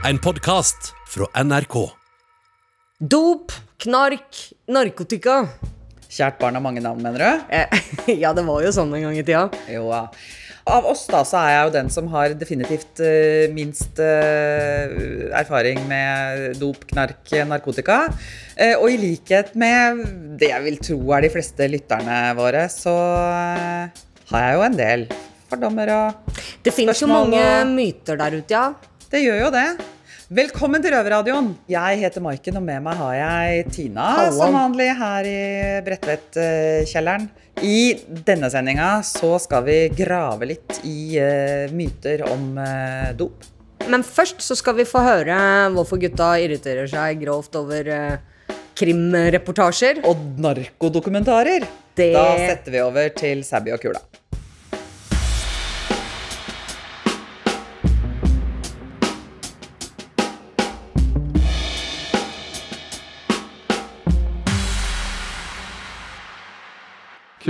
En podkast fra NRK. Dop, knark, narkotika. Kjært barn har mange navn, mener du? Eh, ja, det var jo sånn en gang i tida. Jo ja. Av oss da, så er jeg jo den som har definitivt uh, minst uh, erfaring med dop, knark, narkotika. Uh, og i likhet med det jeg vil tro er de fleste lytterne våre, så har jeg jo en del fordommer og spørsmål. Det fins jo mange og- myter der ute, ja. Det gjør jo det. Velkommen til Røverradioen. Jeg heter Maiken, og med meg har jeg Tina, Hallo. som vanlig her i Bredtvet-kjelleren. I denne sendinga så skal vi grave litt i uh, myter om uh, dop. Men først så skal vi få høre hvorfor gutta irriterer seg grovt over uh, krimreportasjer. Og narkodokumentarer. Det- Da setter vi over til Sabby og Kula.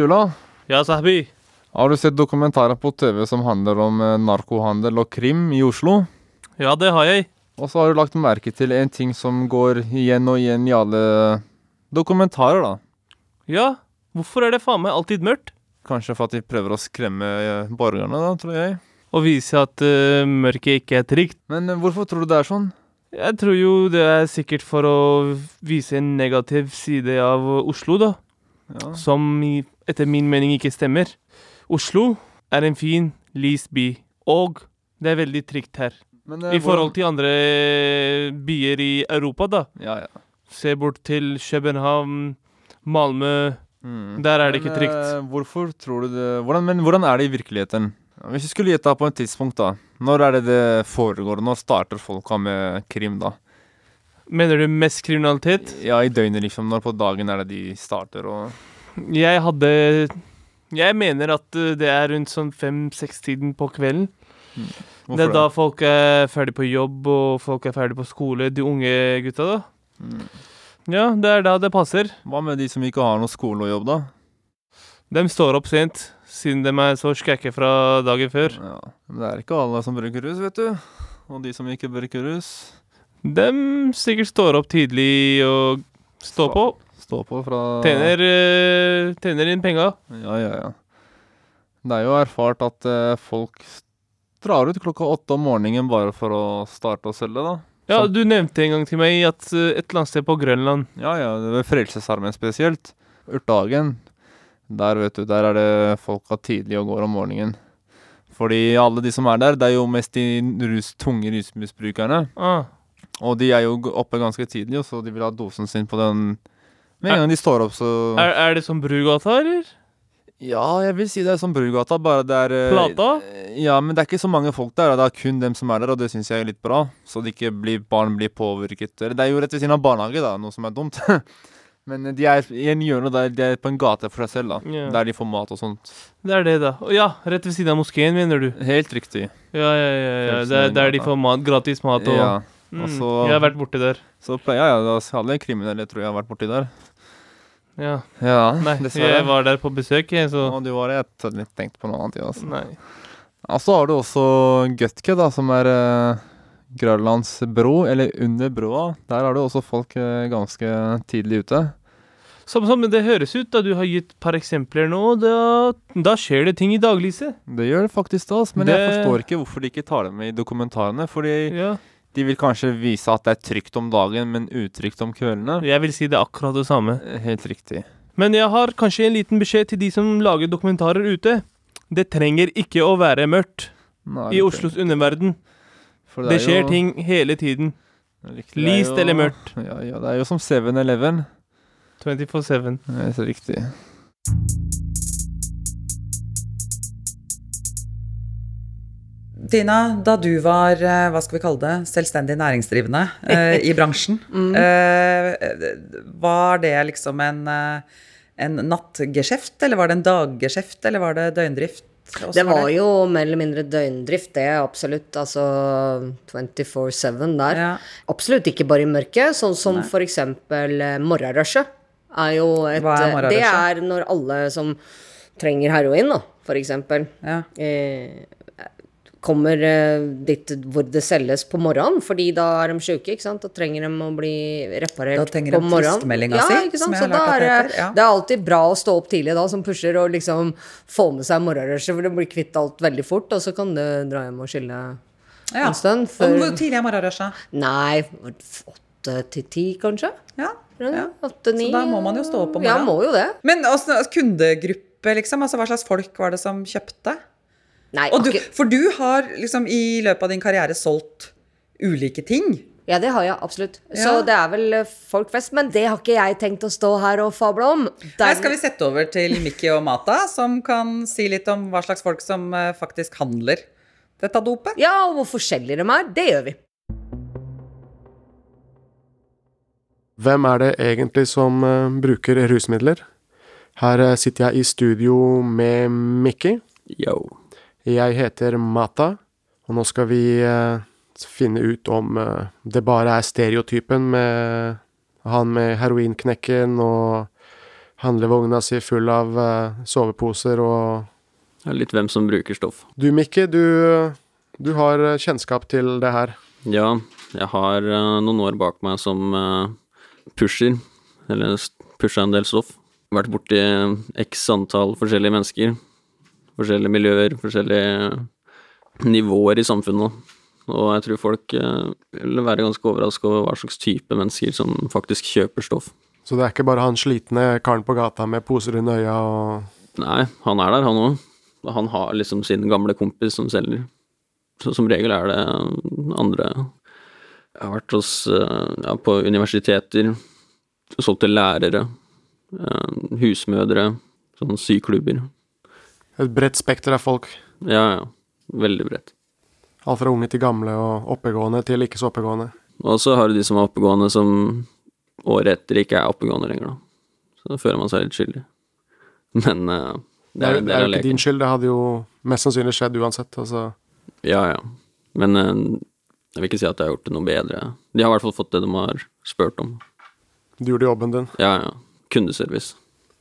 Kula, Ja, Sahbi. har du sett dokumentarer på TV som handler om eh, narkohandel og krim i Oslo? Ja, det har jeg. Og så har du lagt merke til en ting som går igjen og igjen i alle dokumentarer, da. Ja, hvorfor er det faen meg alltid mørkt? Kanskje for at de prøver å skremme eh, borgerne, da, tror jeg. Og vise at uh, mørket ikke er trygt. Men uh, hvorfor tror du det er sånn? Jeg tror jo det er sikkert for å vise en negativ side av Oslo, da. Ja. Som etter min mening ikke stemmer. Oslo er en fin, lys by. Og det er veldig trygt her. Men, eh, I forhold til andre byer i Europa, da. Ja, ja. Se bort til København, Malmö. Mm. Der er det ikke Men, trygt. eh, hvorfor tror du det hvordan, Men hvordan er det i virkeligheten? Hvis du skulle gjette på et tidspunkt, da. Når er det det foregår? Når starter folka med krim, da? Mener du mest kriminalitet? Ja, i døgnet, liksom. Når på dagen er det de starter og Jeg hadde Jeg mener at eh, det er rundt sånn fem-seks-tiden på kvelden. Hvorfor det er da folk er ferdig på jobb, og folk er ferdig på skole. De unge gutta, da. Mm. Ja, det er da det passer. Hva med de som ikke har noe skole og jobb, da? De står opp sent, siden de er så skække fra dagen før. Ja, Men det er ikke alle som bruker rus, vet du. Og de som ikke bruker rus, De sikkert står opp tidlig og står på. stå på fra Tjener, eh, tjener inn penga. Ja, ja, ja. Det er jo erfart at eh, folk drar ut klokka åtte om morgenen bare for å starte å selge, da. Ja, du nevnte en gang til meg at eh, et eller annet sted på Grønland Ja, ja, det var Frelsesarmeen spesielt. Urtagen. Der, vet du, der er det folka tidlig og går om morgenen. Fordi alle de som er der, det er jo mest de rus, tunge rusmisbrukerne. ah, Og de er jo oppe ganske tidlig, så de vil ha dosen sin på den Med en gang de står opp, så er, er det som Brugata, eller? Ja, jeg vil si det er som Brugata, bare det er eh, Plata? Ja, men det er ikke så mange folk der, det er kun dem som er der, og det syns jeg er litt bra. Så det ikke blir, barn blir påvirket. Eller det er jo rett ved siden av barnehage, da, noe som er dumt. men de er i en hjørne der de er på en gate for seg selv, da. Yeah. Der de får mat og sånt. Det er det, da. Og ja, rett ved siden av moskeen, mener du? Helt riktig. Ja, ja, ja. ja. Det er der de får mat, gratis mat og Ja. Mm, og så- Jeg har vært borti der. Så pleier jeg, ja, alle kriminelle tror jeg har vært borti der. Ja. Ja, Nei, dessverre. jeg var der på besøk, jeg, så Og du var det, jeg hadde litt tenkt på noe annet, ja, altså. Nei. Og så har du også Gutke, da, som er uh, Grønlands bro, eller under broa. Der har du også folk eh, ganske tidlig ute. Som, som det høres ut, da du har gitt et par eksempler nå, da, da skjer det ting i daglyset. Det gjør det faktisk, da, men men jeg forstår ikke hvorfor de ikke tar det med i dokumentarene. Fordi Ja. De vil kanskje vise at det er trygt om dagen, men utrygt om kveldene. Jeg vil si det er akkurat det samme. Eh, Helt riktig. Men jeg har kanskje en liten beskjed til de som lager dokumentarer ute. Det trenger ikke å være mørkt Nei, i det- Oslos underverden. Det er skjer jo- ting hele tiden. Riktig, det er jo- eller mørkt. Ja, ja, det er jo som 7-Eleven. 24-7. Det er riktig. Tina, da du var, eh, hva skal vi kalle det, selvstendig næringsdrivende eh, i bransjen, Mm. eh, var det liksom en, en nattgeskjeft, eller var det en daggeskjeft, eller var det døgndrift? Også Det var jo mer eller mindre døgndrift, det, absolutt. Altså 24-7 der. Ja. Absolutt ikke bare i mørket, sånn som Nei. for eksempel morgenrushet. Er jo et, Hva er morgenrushet? Det er når alle som trenger heroin, da, for eksempel, Ja. eh, kommer eh, dit hvor det selges på morgenen, fordi da er de sjuke, ikke sant. Da trenger de å bli reparert på morgenen. Da trenger de morgenen. friskmeldinga ja, si, ikke som sant? jeg Så har lært at er heter, ja. det er alltid bra å stå opp tidlig da, som pusher, og liksom få med seg morgenrushet, for det blir kvitt alt veldig fort, og så kan du dra hjem og skille Ja. en stund. Før, Hvor tidlig er morgenrushet? nei, åtte til ti, kanskje? Ja. ja. Åtte, ni. Så da må man jo stå opp om Ja, må jo det. Men altså, kundegruppe, liksom? Altså, hva slags folk var det som kjøpte? Nei, Og du, for du har liksom i løpet av din karriere solgt ulike ting. Ja, det har jeg absolutt. Så det er vel eh, folk flest. Men det har ikke jeg tenkt å stå her og fable om. Der- Nei, skal vi sette over til Mikki og Mata, som kan si litt om hva slags folk som eh, faktisk handler dette dopet. Ja, og hvor forskjellige de er. Det gjør vi. Hvem er det egentlig som eh, bruker rusmidler? Her sitter jeg i studio med Mikki. Yo. Jeg heter Mata, og nå skal vi eh, finne ut om eh, det bare er stereotypen med han med heroinknekken og handlevogna si full av eh, soveposer og Det er litt hvem som bruker stoff. Du, Mikke, du, du har kjennskap til det her. Ja, jeg har noen år bak meg som pusher, eller pusha en del stoff. Vært borti x antall forskjellige mennesker. Forskjellige miljøer, forskjellige nivåer i samfunnet. Og jeg tror folk eh, vil være ganske overraska over hva slags type mennesker som faktisk kjøper stoff. Så det er ikke bare han slitne karen på gata med poser under øya og Nei, han er der, han òg. Han har liksom sin gamle kompis som selger. Så som regel er det andre Jeg har vært hos eh, ja, på universiteter, solgt til lærere, eh, husmødre, sånne syklubber. Et bredt spekter av folk. Ja, ja. Veldig bredt. Alt fra unge til gamle og oppegående til ikke så oppegående. Og så har du de som er oppegående, som året etter ikke er oppegående lenger, da. Så da føler man seg litt skyldig. Men uh, Det er, jo det er ikke din skyld, det hadde jo mest sannsynlig skjedd uansett. Altså, Ja, ja. Men uh, jeg vil ikke si at jeg har gjort det noe bedre. De har i hvert fall fått det de har spurt om. du gjorde jobben din. Ja, ja. Kundeservice.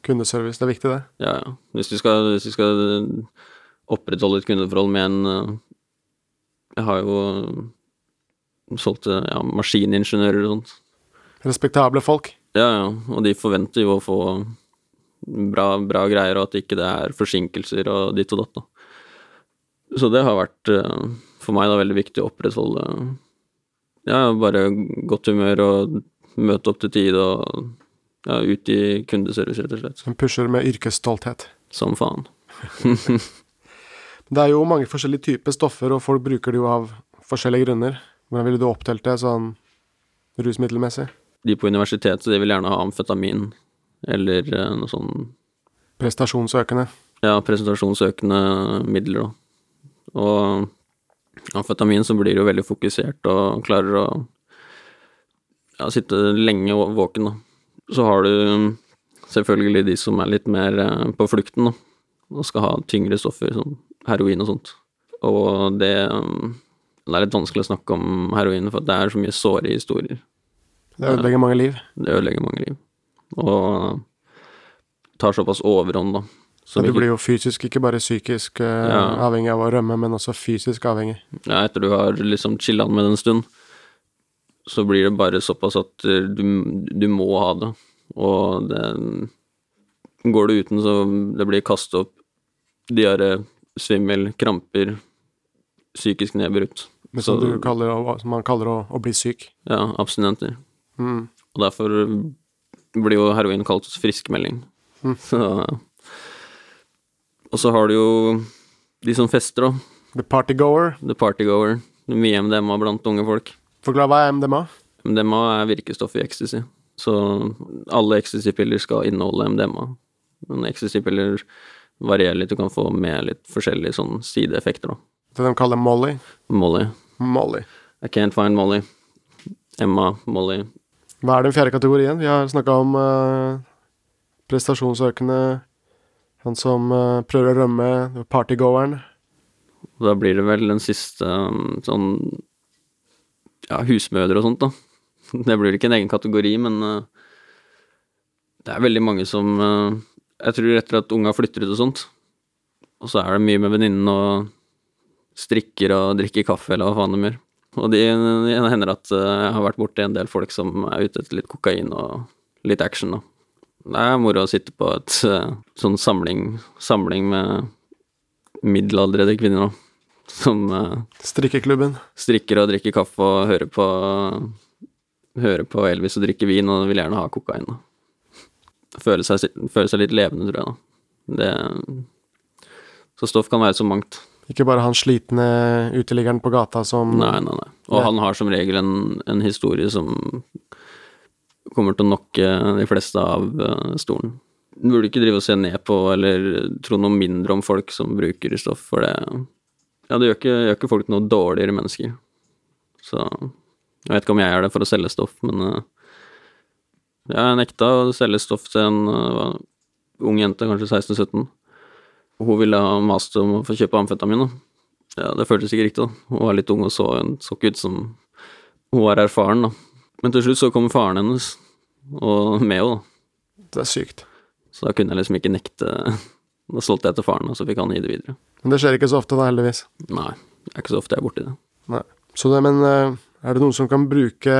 Kundeservice, det er viktig, det. Ja, ja. Hvis vi skal, hvis du skal opprettholde et kundeforhold med en eh, Jeg har jo solgt til ja, maskiningeniører og sånt. Respektable folk. Ja, ja. Og de forventer jo å få bra, bra greier, og at ikke det er forsinkelser og ditt og datt. da. Så det har vært eh, for meg da veldig viktig å opprettholde ja, bare godt humør og møte opp til tide og ja, ut i kundeservice, rett og slett. Som pusher med yrkesstolthet. Som faen. Det er jo mange forskjellige typer stoffer, og folk bruker det jo av forskjellige grunner. Hvordan ville du opptelt det sånn rusmiddelmessig? De på universitetet de vil gjerne ha amfetamin eller eh, noe sånn Prestasjonsøkende. ja, presentasjonsøkende midler, da. Og amfetamin så blir jo veldig fokusert og klarer å ja, sitte lenge våken, da. Så har du selvfølgelig de som er litt mer eh, på flukten, da. Og skal ha tyngre stoffer, som heroin og sånt. Og det eh, Det er litt vanskelig å snakke om heroin, for det er så mye såre historier. Det ødelegger mange liv. Det ødelegger mange liv. Og tar såpass overhånd, da. Så du blir jo fysisk, ikke bare psykisk eh, Ja. avhengig av å rømme, men også fysisk avhengig. ja, etter du har liksom chilla med det en stund, så blir det bare såpass at eh, du, du må ha det. Og det Går du uten, så det blir kastet opp diaré, svimmel, kramper, psykisk nedbrutt. Men som, Så- du kaller, som man kaller å, å bli syk. Ja, abstinenter. Mm. Og derfor blir jo heroin kalt friskmelding. Mm. Så Og så har du jo de som fester, da. The partygoer. The partygoer. Er Mye MDMA blant unge folk. Forklar hva er MDMA? MDMA er virkestoff i ecstasy. Så alle ecstasy-piller skal inneholde MDMA. Men ecstasy-piller varierer litt, du kan få med litt forskjellige sånn sideeffekter, da. Det de kaller Molly. Molly. Molly. I can't find Molly. Emma, Molly. Hva er den fjerde kategorien? Vi har snakka om uh, prestasjonsøkende, han som uh, prøver å rømme, partygoeren. Da blir det vel den siste um, sånn ja, husmødre og sånt, da. Det blir ikke en egen kategori, men uh, det er veldig mange som uh, Jeg tror etter at unga flytter ut og sånt, og så er det mye med venninnen og strikker og drikker kaffe, eller hva faen de gjør. Og det hender at eh, jeg har vært borti en del folk som er ute etter litt kokain og litt action, da. Det er moro å sitte på et eh, sånn samling, samling med middelaldrende kvinner, da. Som eh, Strikkeklubben. strikker og drikker kaffe og hører på Hører på Elvis og drikker vin og vil gjerne ha kokain. Da. Føler, seg, føle seg litt levende, tror jeg. da. Det, så stoff kan være så mangt. Ikke bare han slitne uteliggeren på gata som Nei, nei, nei. Og Nei. han har som regel en, en historie som kommer til å nokke de fleste av eh, stolen. Du burde ikke drive og se ned på eller tro noe mindre om folk som bruker stoff, for det Ja, det gjør ikke, gjør ikke folk noe dårligere mennesker. Så jeg vet ikke om jeg gjør det for å selge stoff, men eh, jeg nekta å selge stoff til en eh, ung jente, kanskje 16-17. Hun ville ha mast om å få kjøpe amfetamin, da. Ja, det føltes ikke riktig, da. Hun var litt ung og så, så ikke ut som hun var erfaren, da. Men til slutt så kom faren hennes, og med henne, da. Det er sykt. Så da kunne jeg liksom ikke nekte Da solgte jeg til faren, og så fikk han gi det videre. Men det skjer ikke så ofte, da, heldigvis. Nei, det er ikke så ofte jeg er borti det. Nei. Så det, men eh, er det noen som kan bruke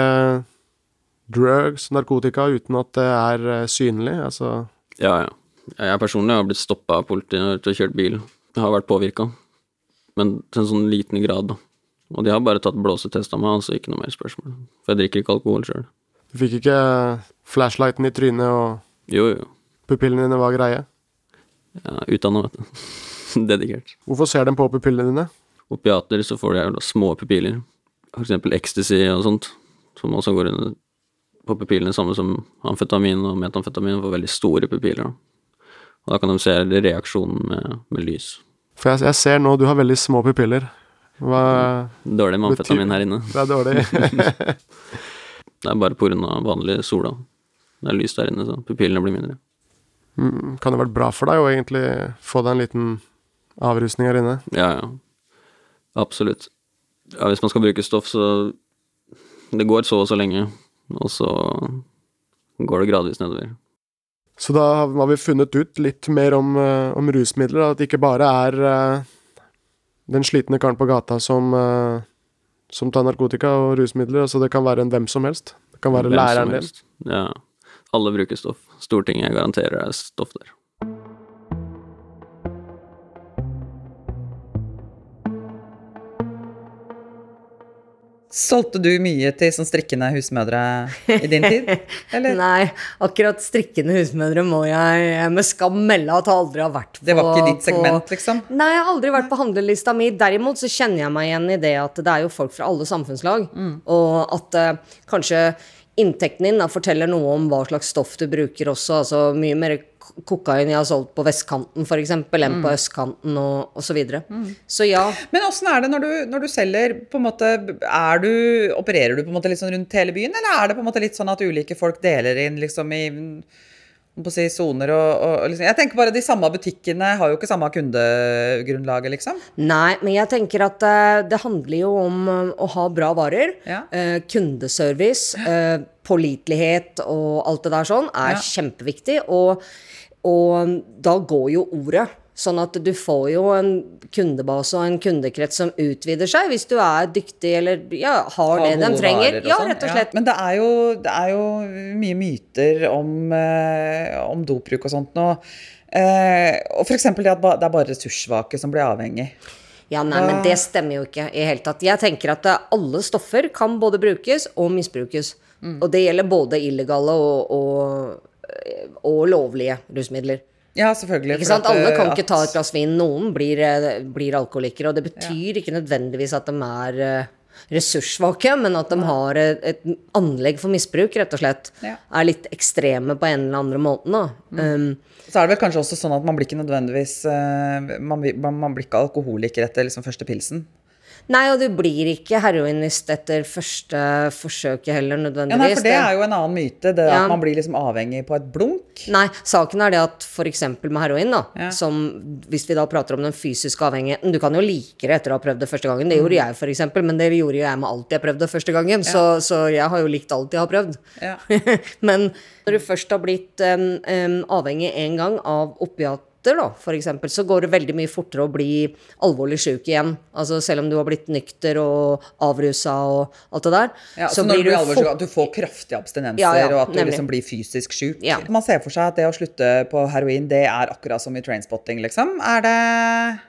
drugs, narkotika, uten at det er eh, synlig? Altså Ja, ja. Jeg personlig har blitt stoppa av politiet til å kjørt bil. Jeg har vært påvirka, men til en sånn liten grad, da. Og de har bare tatt blåsetest av meg, altså ikke noe mer spørsmål. For jeg drikker ikke alkohol sjøl. Du fikk ikke flashlighten i trynet, og Jo, jo. pupillene dine var greie? Ja, utdanna, vet du. Dedikert. Hvorfor ser de på pupillene dine? Opiater så får de små pupiller. For eksempel ecstasy og sånt, som også går inn på pupillene, samme som amfetamin og metamfetamin, får veldig store pupiller. Da. Og da kan de se reaksjonen med, med lys. For jeg, jeg ser nå du har veldig små pupiller. Hva Dårlig med amfetamin her inne. Det er dårlig. Det er bare pga. vanlig sola. Det er lys der inne, så pupillene blir mindre. Mm, kan det vært bra for deg å egentlig få deg en liten avrusning her inne? Ja, ja. Absolutt. Ja, hvis man skal bruke stoff, så Det går så og så lenge, og så går det gradvis nedover. Så da har vi funnet ut litt mer om, eh, om rusmidler. At det ikke bare er eh, den slitne karen på gata som, eh, som tar narkotika og rusmidler. Altså det kan være en hvem som helst. Det kan være Hvem læreren din. Ja. Alle bruker stoff. Stortinget garanterer det er stoff der. Solgte du mye til sånn strikkende husmødre i din tid? Eller? Nei, akkurat strikkende husmødre må jeg med skam melde at jeg aldri har vært på. Det var ikke ditt på- segment, liksom? Nei, jeg har aldri vært på handlelista mi. Derimot så kjenner jeg meg igjen i det at det er jo folk fra alle samfunnslag. Mm. Og at uh, kanskje inntekten din da, forteller noe om hva slags stoff du bruker også. Altså mye mer kokain jeg har solgt på vestkanten f.eks. enn Mm. på østkanten og, osv. så videre. Så ja. Men åssen er det når du, når du selger på en måte, du, Opererer du på en måte litt sånn rundt hele byen, eller er det på en måte litt sånn at ulike folk deler inn liksom i på å si, soner og, og og liksom Jeg tenker bare de samme butikkene har jo ikke samme kundegrunnlaget, liksom. Nei, men jeg tenker at uh, det handler jo om eh, å ha bra varer. Ja. Uh, kundeservice, uh, pålitelighet og alt det der sånn er Ja. kjempeviktig. Og, og da går jo ordet. Sånn at du får jo en kundebase og en kundekrets som utvider seg, hvis du er dyktig eller ja, har det de trenger. Ja, sånn. rett og slett. Men det er, jo, det er jo mye myter om, eh, om dopbruk og sånt nå. Eh, og f.eks. det at ba, det er bare ressurssvake som blir avhengig. Ja, nei, men det stemmer jo ikke i hele tatt. Jeg tenker at eh, alle stoffer kan både brukes og misbrukes. Mm. Og det gjelder både illegale og, og, eh, og lovlige rusmidler. Ja, selvfølgelig. Ikke sant? at, Alle kan kan ikke ta et glass vin. Noen blir, eh, blir alkoholikere, og det betyr ikke nødvendigvis at de er eh, ressurssvake, men at de har et, et anlegg for misbruk, rett og slett. Ja. Er litt ekstreme på en eller andre måten, da. Um, Så er det vel kanskje også sånn at man blir ikke nødvendigvis uh, man, man blir ikke alkoholiker etter liksom første pilsen. Nei, og du blir ikke heroinist etter første forsøket heller, Ja, nødvendigvis. nei, for det er jo en annen myte, det Ja. at man blir liksom avhengig på et blunk. Nei, saken er det at f.eks. med heroin, da, Ja. som hvis vi da prater om den fysiske avhengigheten Du kan jo like det etter å ha prøvd det første gangen. Det gjorde Mm. jeg, f.eks., men det gjorde jo jeg med alt jeg prøvde første gangen. Så, så jeg har jo likt alt jeg har prøvd. Ja. men når du først har blitt um, um, avhengig en gang av opiater, latter, da, eksempel, så går det veldig mye fortere å bli alvorlig sjuk igjen. Altså selv om du har blitt nykter og avrusa og alt det der. Ja, så, du blir blir alvorlig fort- at du får kraftige abstinenser, Ja, ja, og at du nemlig. liksom blir fysisk sjuk. Ja. Man ser for seg at det å slutte på heroin, det er akkurat som i trainspotting, liksom. Er det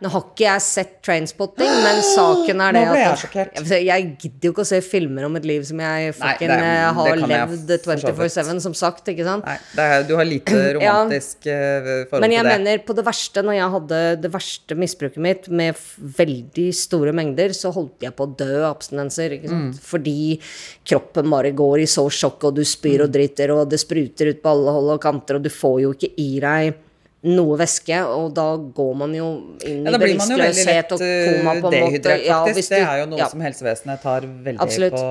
Nå har ikke jeg sett Trainspotting, men saken er det Nå ble jeg sjokkert. Jeg, jeg gidder jo ikke å se filmer om et liv som jeg fucking eh, har levd for så vidt. 24-7, som sagt, ikke sant? Nei, det er, du har lite Ja. forhold til det. Men jeg mener på det verste, når jeg hadde det verste misbruket mitt med veldig store mengder, så holdt jeg på å dø av abstinenser. Mm. Fordi kroppen bare går i så sjokk, og du spyr og driter, og det spruter ut på alle hold og kanter, og du får jo ikke i deg noe væske, og da går man jo inn Ja, i bevisstløshet og eh, koma på en måte. Ja, du, det er jo noe ja. som helsevesenet tar veldig på,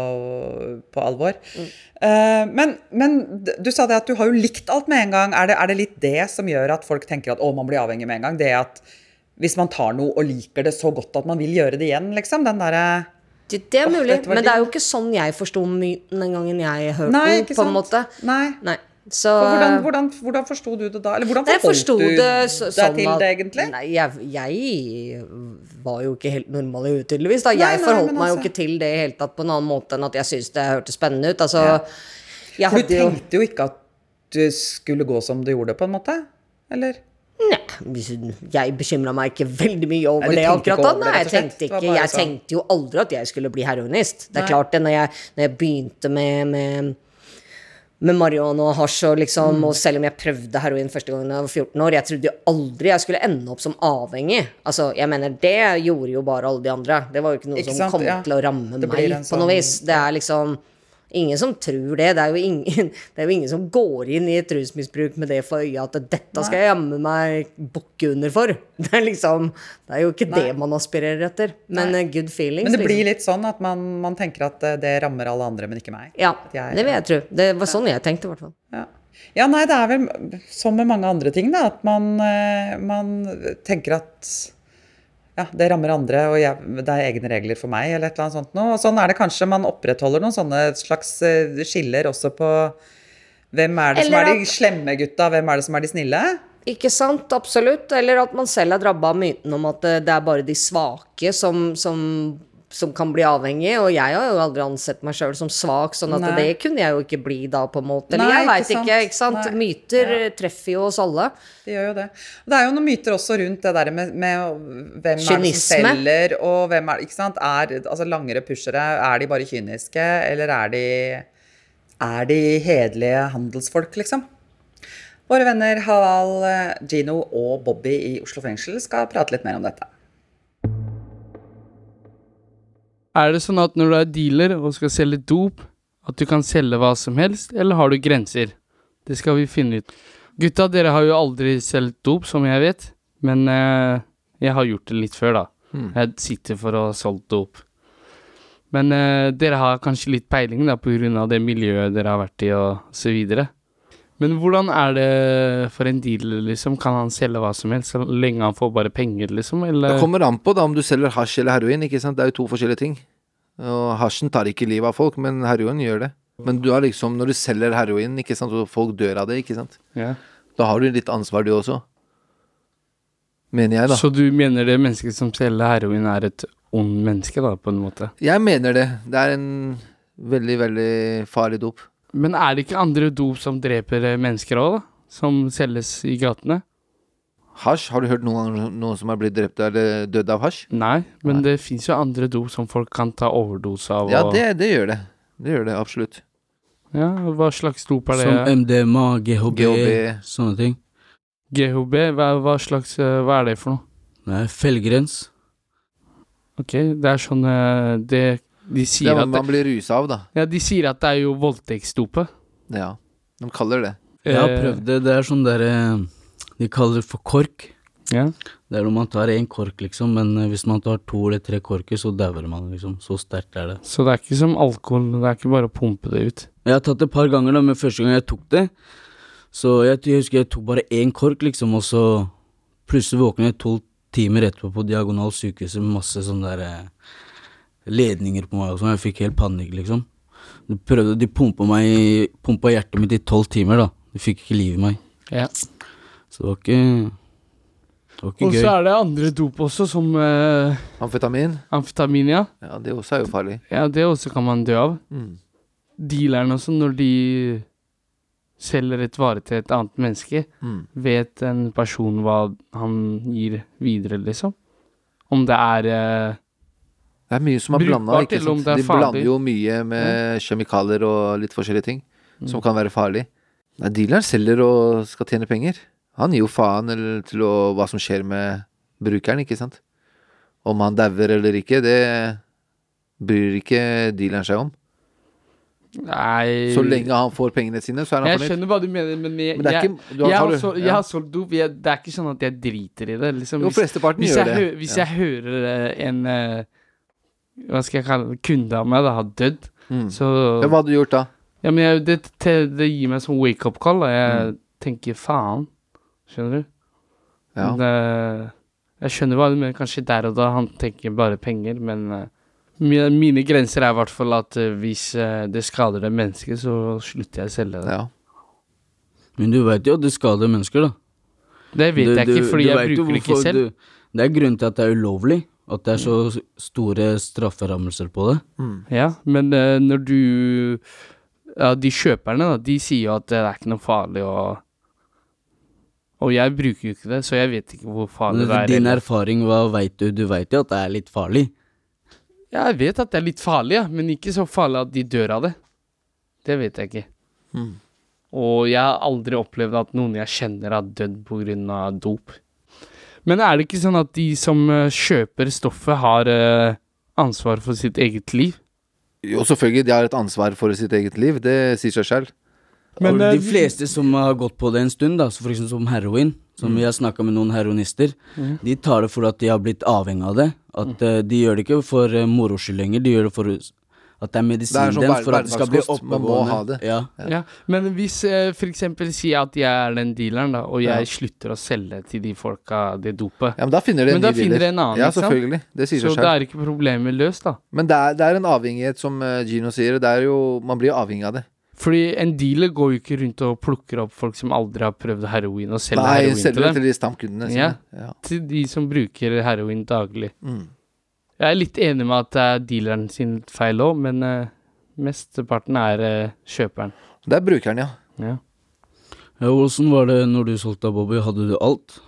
på alvor. Eh, men, men du sa det at du har jo likt alt med en gang. Er det, er det litt det som gjør at folk tenker at å, man blir avhengig med en gang? Det at hvis man tar noe og liker det så godt at man vil gjøre det igjen, liksom? Den derre Det, det er mulig, men det er jo ikke sånn jeg forsto myten den gangen jeg hørte den, på en måte. Nei. Nei. Så hvordan, hvordan, hvordan forsto du det da? Eller hvordan forholdt du det så, deg sånn til det, egentlig? Nei, jeg, jeg var jo ikke helt normal i huet, tydeligvis. Da. Nei, Jeg nei, forholdt men meg jo altså- ikke til det i hele tatt på en annen måte enn at jeg syntes det hørtes spennende ut. Altså, Ja. For du tenkte jo ikke at du skulle gå som du gjorde, på en måte? Eller? Nei, jeg bekymra meg ikke veldig mye over Nei, det akkurat da. Nei, jeg tenkte ikke Jeg sånn. tenkte jo aldri at jeg skulle bli heroinist. Det er Nei. klart det, når jeg, når jeg begynte med, med med marihuana og hasj, og liksom, Mm. og selv om jeg prøvde heroin første gangen jeg var 14 år, jeg trodde jo aldri jeg skulle ende opp som avhengig. Altså, jeg mener, det gjorde jo bare alle de andre. Det var jo ikke noe Ikke som sant? kom Ja. til å ramme meg på noe sånn- vis. Det er liksom Ingen som tror det. Det er ingen, det er jo ingen som går inn i et rusmisbruk med det for øye at dette skal jeg jammen meg bukke under for. Det er liksom Det er jo ikke det man aspirerer etter. Men Nei. eh, good feelings, Men det blir liksom. litt sånn at man, man tenker at eh, det rammer alle andre, men ikke meg. Ja, jeg- det vil jeg tro. Det var sånn jeg tenkte, i hvert fall. Ja. ja, nei, det er vel som med mange andre ting, da, at man, eh, man tenker at ja, det rammer andre, og jeg, det er egne regler for meg, eller et eller annet sånt noe. Og sånn er det kanskje man opprettholder noen sånne slags eh, skiller også på hvem er det som Eller er de at- slemme gutta, hvem er det som er de snille? Ikke sant, absolutt. Eller at man selv er drabba av myten om at eh, det er bare de svake som, som, som kan bli avhengig. Og jeg har jo aldri ansett meg sjøl som svak, sånn at Nei. det kunne jeg jo ikke bli da, på en måte. Eller Nei, jeg veit ikke, ikke sant. Nei. Myter Ja. treffer jo oss alle. Det gjør jo det. Og det er jo noen myter også rundt det der med, med hvem er det som selger, og hvem er Ikke sant? Er, altså langere pushere, er de bare kyniske, eller er de Er de hederlige handelsfolk, liksom? Våre venner Hawal, eh, Gino og Bobby i Oslo fengsel skal prate litt mer om dette. Er det sånn at når du er dealer og skal selge dop, at du kan selge hva som helst, eller har du grenser? Det skal vi finne ut. Gutta, dere har jo aldri solgt dop, som jeg vet, men eh, jeg har gjort det litt før, da. Jeg sitter for å ha solgt dop. Men eh, dere har kanskje litt peiling, da, på grunn av det miljøet dere har vært i, og så videre. Men hvordan er det for en dealer, liksom? Kan han selge hva som helst, så lenge han får bare penger, liksom? Eller Det kommer an på da om du selger hasj eller heroin, ikke sant. Det er jo to forskjellige ting. Og hasjen tar ikke livet av folk, men heroin gjør det. Men du har liksom, når du selger heroin, ikke sant, og folk dør av det, ikke sant. Ja. Da har du litt ansvar du også. Mener jeg, da. Så du mener det mennesket som selger heroin er et ond menneske, da, på en måte? Jeg mener det. Det er en veldig, veldig farlig dop. Men er det ikke andre dop som dreper eh, mennesker òg, da? Som selges i gatene? Hasj, har du hørt noen noen som har blitt drept eller dødd av hasj? Nei, men det fins jo andre dop som folk kan ta overdose av. Ja, og- det, det gjør det. Det gjør det, absolutt. ja, Hva slags dop er det? Som MDMA, GHB, GHB. sånne ting. GHB? Hva, hva slags eh, Hva er det for noe? Det er felgrens. Ok, det er sånn eh, Det De Det er at man blir rusa av, da. Ja, de sier at det er jo voldtektsdopet. Ja. De kaller det. Jeg har Eh, prøvd det. Det er sånn derre De kaller det for kork. Ja. Det er når man tar én kork, liksom, men eh, hvis man tar to eller tre korker, så dauer man, liksom. Så sterkt er det. Så det er ikke som alkohol, det er ikke bare å pumpe det ut. Jeg har tatt det et par ganger, da, men første gang jeg tok det Så jeg, jeg husker jeg tok bare én kork, liksom, og så plutselig våkner jeg tolv timer etterpå på Diagonal sykehus med masse sånne der eh, ledninger på meg og sånn. Jeg fikk helt panikk, liksom. De prøvde, de pumpa meg Pumpa hjertet mitt i tolv timer, da. De fikk ikke liv i meg. Ja. Så det var ikke Det var ikke Og så er det andre dop også, som eh, Amfetamin? amfetamin, ja. Ja, det også er jo farlig. Ja, det også kan man dø av. Mm. Dealerne også, når de selger et vare til et annet menneske, Mm. vet en person hva han gir videre, liksom? Om det er eh, Det er mye som er blanda. De blander jo mye med kjemikalier og litt forskjellige ting som kan være farlig. Nei, dealeren selger og skal tjene penger. Han gir jo faen eller, til å, hva som skjer med brukeren, ikke sant. Om han dauer eller ikke, det bryr ikke dealeren seg om. Nei Så lenge han får pengene sine, så er han Jeg skjønner hva du mener, men jeg, Men det jeg, ikke du har, jeg, har har, jeg har solgt dop. Det er ikke sånn at jeg driter i det. Liksom, Jo, flesteparten gjør det. hø hvis Ja. jeg hører eh, en eh, Hva skal jeg kalle det? Kunde av meg da har dødd, Mm. så Ja, hva hadde du gjort da? Ja, men jeg, det, det, det gir meg sånn wake-up-call. da. Jeg Mm. tenker faen. Skjønner du? Ja. Det, jeg skjønner hva du mener. Kanskje der og da han tenker bare penger, men uh, mine, mine grenser er i hvert fall at uh, hvis uh, det skader det mennesket, så slutter jeg å selge det. ja. Men du veit jo at det skader mennesker, da. Det vet Du- jeg ikke, fordi jeg bruker det ikke selv. Du, det er grunnen til at det er ulovlig. At det er så store strafferammelser på det. Ja, men uh, når du Ja, de kjøperne, da, de sier jo at det er ikke noe farlig å Og jeg bruker jo ikke det, så jeg vet ikke hvor farlig det er. din eller- erfaring, hva veit du? Du veit jo at det er litt farlig. Ja, jeg vet at det er litt farlig, ja, men ikke så farlig at de dør av det. Det vet jeg ikke. Mm. Og jeg har aldri opplevd at noen jeg kjenner har dødd pga. dop. Men er det ikke sånn at de som eh, kjøper stoffet, har eh, ansvar for sitt eget liv? Jo, selvfølgelig, de har et ansvar for sitt eget liv. Det sier seg selv. Men, eh, de fleste som har gått på det en stund, da, så for eksempel som heroin, som Mm. vi har snakka med noen heroinister, de tar det fordi at de har blitt avhengig av det. At Mm. De gjør det ikke for moro skyld lenger, de gjør det for at det er medisinen sånn deres for at det skal bli oppegående. ha det. Ja. Ja, men hvis eh, eksempel sier at jeg er den dealeren, da, og jeg Ja. slutter å selge til de folka det dopet, Ja, men da finner de en Men da finner de en annen, Ja, selvfølgelig. Det sier så seg da er ikke problemet løst, da. Men det er, det er en avhengighet, som eh, Gino sier. Det er jo, man blir jo avhengig av det. Fordi en dealer går jo ikke rundt og plukker opp folk som aldri har prøvd heroin, og selger Nei, heroin til selger Nei, selger til de stamkundene. sine. Ja. Ja. Til de som bruker heroin daglig. Mm. Jeg er litt enig med at det er dealeren sin feil òg, men uh, mesteparten er uh, kjøperen. Det er brukeren, ja. Ja. Ja, Åssen var det når du solgte av Bobby? Hadde du alt?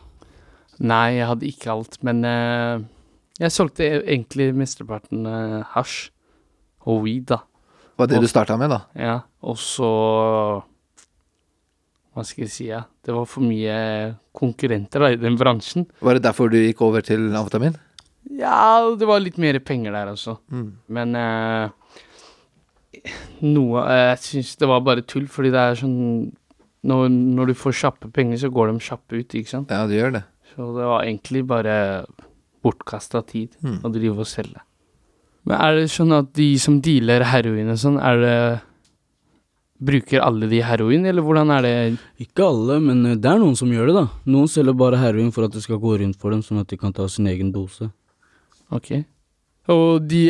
Nei, jeg hadde ikke alt, men uh, jeg solgte e- egentlig mesteparten uh, hasj og weed, da. Var det Og- du starta med, da? Ja, og så Hva skal jeg si, ja. Det var for mye konkurrenter da, i den bransjen. Var det derfor du gikk over til amfetamin? Ja, det var litt mer penger der altså. Mm. Men eh, noe eh, Jeg syns det var bare tull, fordi det er sånn når, når du får kjappe penger, så går de kjappe ut, ikke sant. Ja, det gjør det. Så det var egentlig bare bortkasta tid Mm. å drive og selge. Men er det sånn at de som dealer heroin og sånn, er det Bruker alle de heroin, eller hvordan er det Ikke alle, men eh, det er noen som gjør det, da. Noen selger bare heroin for at det skal gå rundt for dem, sånn at de kan ta sin egen dose. Ok. Og, de,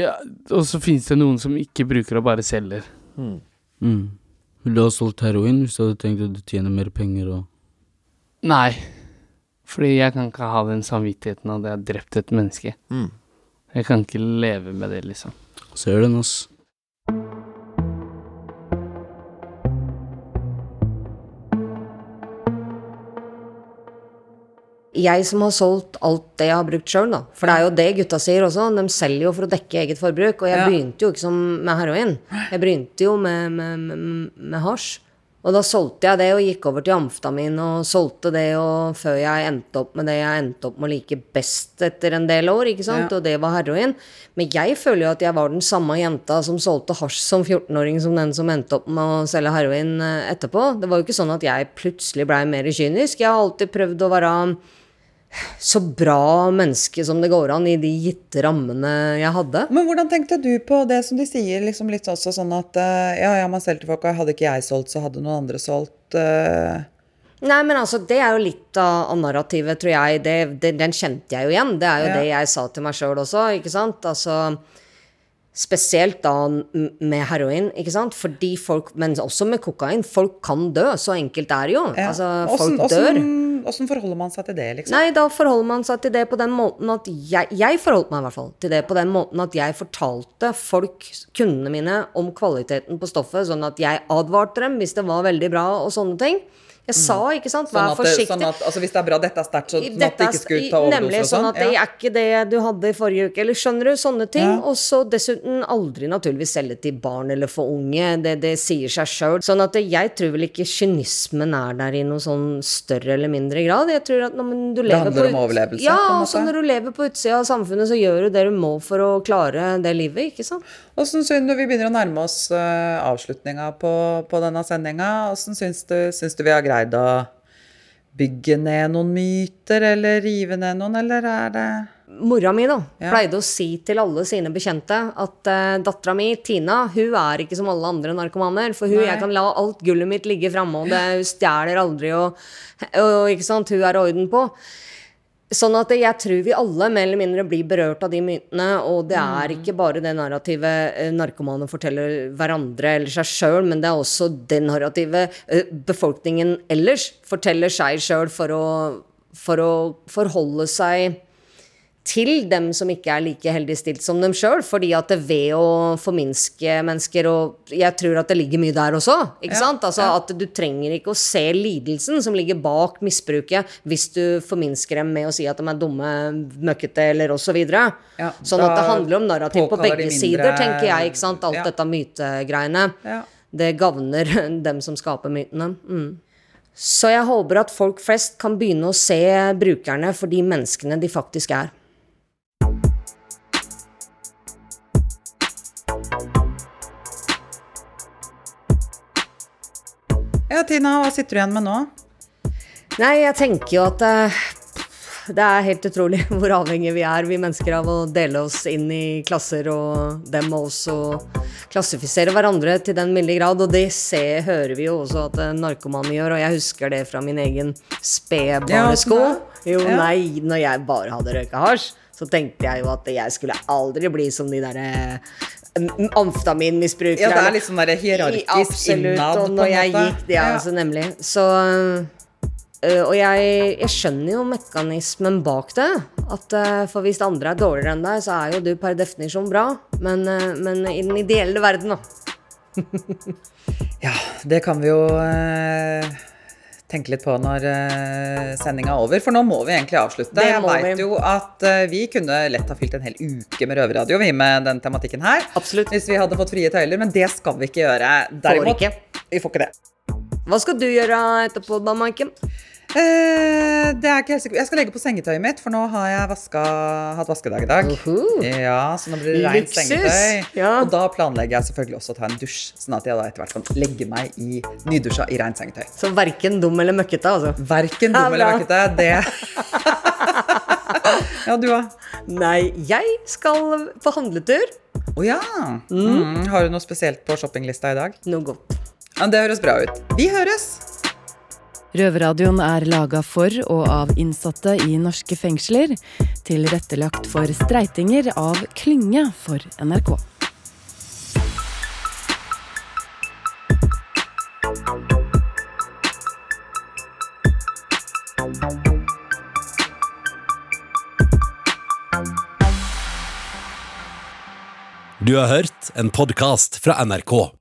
og så finnes det noen som ikke bruker og bare selger. Mm. Ville du ha solgt heroin hvis du hadde tenkt at du tjener mer penger og Nei. Fordi jeg kan ikke ha den samvittigheten at jeg har drept et menneske. Mm. Jeg kan ikke leve med det, liksom. Ser den, ass. Jeg som har solgt alt det jeg har brukt sjøl, da. For det er jo det gutta sier også. De selger jo for å dekke eget forbruk. Og jeg Ja. begynte jo ikke som med heroin. Jeg begynte jo med, med, med, med hasj. Og da solgte jeg det og gikk over til amfetamin og solgte det og før jeg endte opp med det jeg endte opp med å like best etter en del år, ikke sant. Ja. Og det var heroin. Men jeg føler jo at jeg var den samme jenta som solgte hasj som 14-åring som den som endte opp med å selge heroin eh, etterpå. Det var jo ikke sånn at jeg plutselig blei mer kynisk. Jeg har alltid prøvd å være så bra menneske som det går an i de gitte rammene jeg hadde. Men hvordan tenkte du på det som de sier, liksom litt også sånn at eh, ja, ja, man selger til folk, og hadde ikke jeg solgt, så hadde noen andre solgt. Uh... Nei, men altså, det er jo litt av, av narrativet, tror jeg. Det, det, den kjente jeg jo igjen. Det er jo Ja. det jeg sa til meg sjøl også, ikke sant. Altså Spesielt da med heroin, ikke sant. Fordi folk, men også med kokain, folk kan dø. Så enkelt er det jo. Ja. Altså, hvordan, folk dør. åssen- forholder man seg til det, liksom? Nei, da forholder man seg til det på den måten at jeg, jeg forholdt meg i hvert fall til det på den måten at jeg fortalte folk, kundene mine, om kvaliteten på stoffet, sånn at jeg advarte dem hvis det var veldig bra og sånne ting. Jeg sa, ikke sant, Sånn vær at, forsiktig. sånn at altså, hvis det er bra, dette er sterkt, så sånn at det ikke skulle ta overdose Nemlig og sånn sånn? at det er ikke det du hadde i forrige uke, eller skjønner du? Sånne ting. Ja. Og så dessuten aldri naturligvis selge til barn eller for unge. Det, det sier seg sjøl. Sånn at jeg tror vel ikke kynismen er der i noe sånn større eller mindre grad. Jeg tror at men du lever handler på om overlevelse, Ja, altså når du lever på utsida av samfunnet, så gjør du det du må for å klare det livet, ikke sant? Åssen syns du vi begynner å nærme oss uh, avslutninga på, på denne sendinga? Åssen syns du, syns du vi har greid å bygge ned noen myter, eller rive ned noen, eller er det Mora mi da, Ja. pleide å si til alle sine bekjente at uh, dattera mi, Tina, hun er ikke som alle andre narkomaner. For hun, Nei. jeg kan la alt gullet mitt ligge framme, og det, hun stjeler aldri, og, og ikke sant, hun er orden på. Sånn at jeg tror vi alle mer eller mindre blir berørt av de myntene. og det Mm. er ikke bare det narrativet eh, narkomane forteller hverandre eller seg sjøl, men det er også det narrativet eh, befolkningen ellers forteller seg sjøl for, for å forholde seg til dem som ikke er like heldig stilt som dem sjøl. Fordi at det ved å forminske mennesker Og jeg tror at det ligger mye der også. Ikke Ja, sant? Altså ja. At du trenger ikke å se lidelsen som ligger bak misbruket, hvis du forminsker dem med å si at de er dumme, møkkete eller osv. Ja, sånn at det handler om narrativ på begge mindre- sider, tenker jeg. ikke sant? Alt Ja. dette mytegreiene. Ja. Det gagner dem som skaper mytene. Mm. Så jeg håper at folk flest kan begynne å se brukerne for de menneskene de faktisk er. Tina, hva sitter du igjen med nå? Nei, jeg tenker jo at uh, det er helt utrolig hvor avhengige vi er, vi mennesker, av å dele oss inn i klasser og dem og oss, og klassifisere hverandre til den milde grad. Og det ser, hører vi jo også at eh, narkomane gjør, og jeg husker det fra min egen spedbarnesko. Jo, nei, når jeg bare hadde røyka hasj, så tenkte jeg jo at jeg skulle aldri bli som de derre amfetaminmisbrukere. Ja, det er litt sånn der hierarkisk Absolutt, innad, og når jeg gikk, ja, Ja. altså nemlig. Så øh, Og jeg, jeg skjønner jo mekanismen bak det. At øh, For hvis andre er dårligere enn deg, så er jo du per definisjon bra. Men, øh, men i den ideelle verden, da. Ja, det kan vi jo tenke litt på når eh, sendinga er over, for nå må vi egentlig avslutte. Det Jeg veit jo at eh, vi kunne lett ha fylt en hel uke med røverradio, vi med den tematikken her. Absolutt. Hvis vi hadde fått frie tøyler, men det skal vi ikke gjøre. Derimot, ikke. vi får ikke det. Hva skal du gjøre etterpå, da, Maiken? Eh, det er ikke helt sikkert. Jeg skal legge på sengetøyet mitt, for nå har jeg vaska, hatt vaskedag i dag. Uhu. Ja, Så nå blir det rent sengetøy. Ja. Og da planlegger jeg selvfølgelig også å ta en dusj, sånn at jeg da etter hvert kan legge meg i nydusja i rent sengetøy. Så verken dum eller møkkete, altså. Verken Ja, dum eller bra. møkkete, det Ja, du òg. Nei, jeg skal på handletur. Å ja. Mm. Har du noe spesielt på shoppinglista i dag? Noe godt. Ja, det høres bra ut. Vi høres! Røverradioen er laga for og av innsatte i norske fengsler. Tilrettelagt for streitinger av Klynge for NRK. Du har hørt en podkast fra NRK.